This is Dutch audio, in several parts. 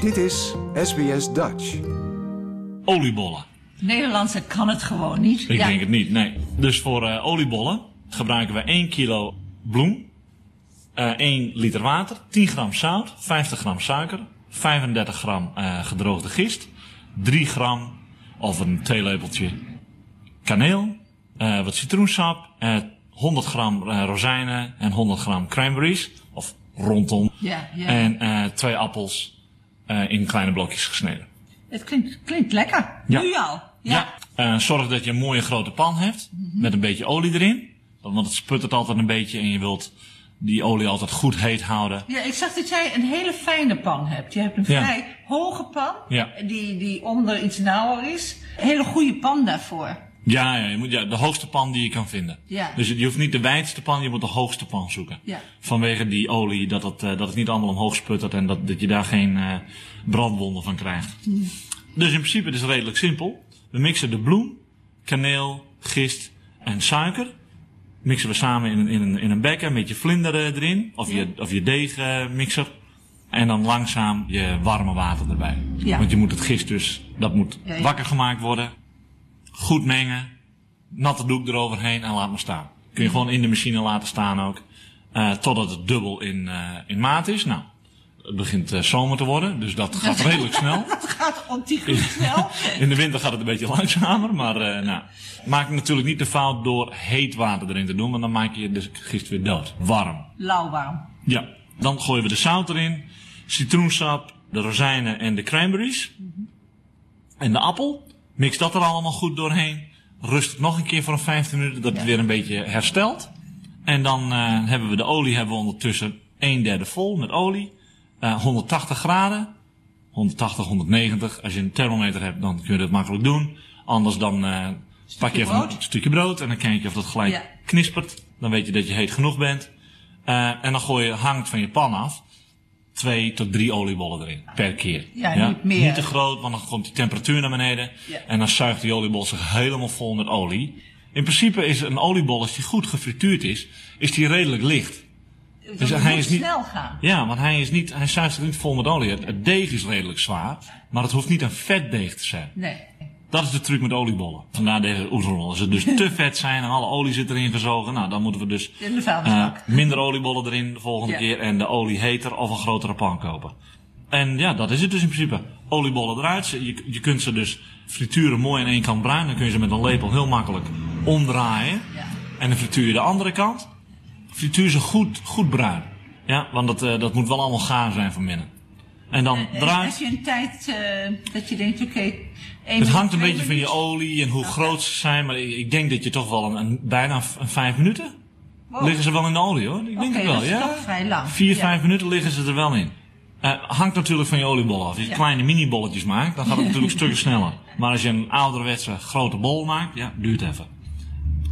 Dit is SBS Dutch. Oliebollen. Nederlandse kan het gewoon niet. Ik Ja. denk het niet, nee. Dus voor eh, oliebollen gebruiken we 1 kilo bloem, eh 1 liter water, 10 gram zout, 50 gram suiker, 35 gram eh, gedroogde gist, 3 gram of een theelepeltje kaneel, eh, wat citroensap, eh 100 gram rozijnen en 100 gram cranberries, of rondom, Ja, ja. en eh twee appels eh, in kleine blokjes gesneden. Het klinkt, klinkt lekker. Ja. Nu al. Ja. Ja. Eh, zorg dat je een mooie grote pan hebt. Met een beetje olie erin. Want het sputtert altijd een beetje en je wilt die olie altijd goed heet houden. Ja, ik zag dat jij een hele fijne pan hebt. Je hebt een Ja. vrij hoge pan, die, die onder iets nauwer is. Een hele goede pan daarvoor. Ja, ja, je moet, ja, de hoogste pan die je kan vinden. Ja. Dus je hoeft niet de wijdste pan, je moet de hoogste pan zoeken. Ja. Vanwege die olie, dat het, eh, dat het niet allemaal omhoog sputtert en dat, dat je daar geen eh, brandwonden van krijgt. Dus in principe het is het redelijk simpel. We mixen de bloem, kaneel, gist en suiker. Mixen we samen in, een- in, een, in een beker, een beetje vlinder eh, erin. Of je, of je deegmixer. En dan langzaam je warme water erbij. Ja. Want je moet het gist dus, dat moet Ja, ja. wakker gemaakt worden. Goed mengen. Natte doek eroverheen en laat maar staan. Kun je gewoon in de machine laten staan ook. eh, totdat het dubbel in, eh, in maat is. Nou, het begint eh, zomer te worden, dus dat gaat redelijk snel. Het gaat ontiegelijk snel. In de winter gaat het een beetje langzamer, maar nou, maak natuurlijk niet de fout door heet water erin te doen, want dan maak je de gist weer dood. Warm. Lauwwarm. Ja, dan gooien we de zout erin, citroensap, de rozijnen en de cranberries. En de appel. Mix dat er allemaal goed doorheen. Rust het nog een keer voor een 15 minuten, dat het weer een beetje herstelt. En dan eh, hebben we de olie hebben we ondertussen 1 derde vol met olie. Eh, 180 graden. 180, 190. Als je een thermometer hebt, dan kun je dat makkelijk doen. Anders dan eh, pak je even brood. een stukje brood en dan kijk je of dat gelijk Ja. knispert. Dan weet je dat je heet genoeg bent. Eh, en dan gooi je, hangt van je pan af, twee tot drie oliebollen erin per keer. Ja, niet meer. Niet te groot, want dan komt die temperatuur naar beneden. Ja. En dan zuigt die oliebol zich helemaal vol met olie. In principe is een oliebol, als die goed gefrituurd is, is die redelijk licht. Dus het hij moet is niet- snel gaan. Ja, want hij, is niet, hij zuigt zich niet vol met olie. Het, het deeg is redelijk zwaar, maar het hoeft niet een vetdeeg te zijn. Nee. Dat is de truc met oliebollen. Vandaar deze oezelrol. Als ze dus te vet zijn en alle olie zit erin gezogen, nou dan moeten we dus In de vuilnisbak. eh, minder oliebollen erin de volgende Ja. keer en de olie heter of een grotere pan kopen. En ja, dat is het dus in principe. Oliebollen eruit. Je, je kunt ze dus frituren mooi aan één kant bruin. Dan kun je ze met een lepel heel makkelijk omdraaien. Ja. En dan frituur je de andere kant. Frituur ze goed, goed bruin. Ja, want dat, eh, dat moet wel allemaal gaar zijn van binnen. En dan En eruit. Als je een tijd eh, dat je denkt, oké, Het hangt een beetje van je olie en hoe groot ze zijn. Maar ik, ik denk dat je toch wel een, een- bijna een, vijf minuten Wow. liggen ze wel in de olie hoor. Ik denk het wel, dat is ja. toch vrij lang. Vier, Ja. vijf minuten liggen ze er wel in. Eh, hangt natuurlijk van je oliebol af. Als je Ja. kleine mini-bolletjes maakt, dan gaat het natuurlijk stukken sneller. Maar als je een ouderwetse grote bol maakt, ja, duurt even.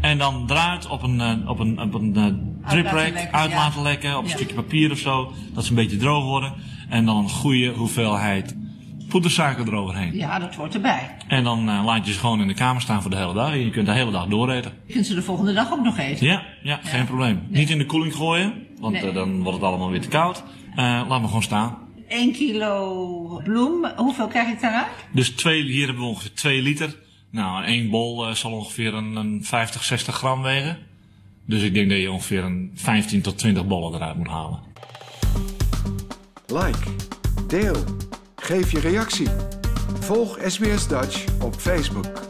En dan eruit op een, eh, op een, op een eh, drip uit laten lekken, op een Ja. stukje papier of zo. Dat ze een beetje droog worden. En dan een goede hoeveelheid poedersuiker eroverheen. Ja, dat hoort erbij. En dan eh, laat je ze gewoon in de kamer staan voor de hele dag. En je kunt de hele dag dooreten. Je kunt ze de volgende dag ook nog eten. Ja, ja, geen probleem. Niet in de koeling gooien, want Nee. dan wordt het allemaal weer te koud. Laat me gewoon staan. 1 kilo bloem, hoeveel krijg ik daaruit? Dus twee, hier hebben we ongeveer 2 liter. Nou, één bol eh, zal ongeveer een, een 50, 60 gram wegen. Dus ik denk dat je ongeveer een 15 tot 20 bollen eruit moet halen. Like, deel, geef je reactie. Volg SBS Dutch op Facebook.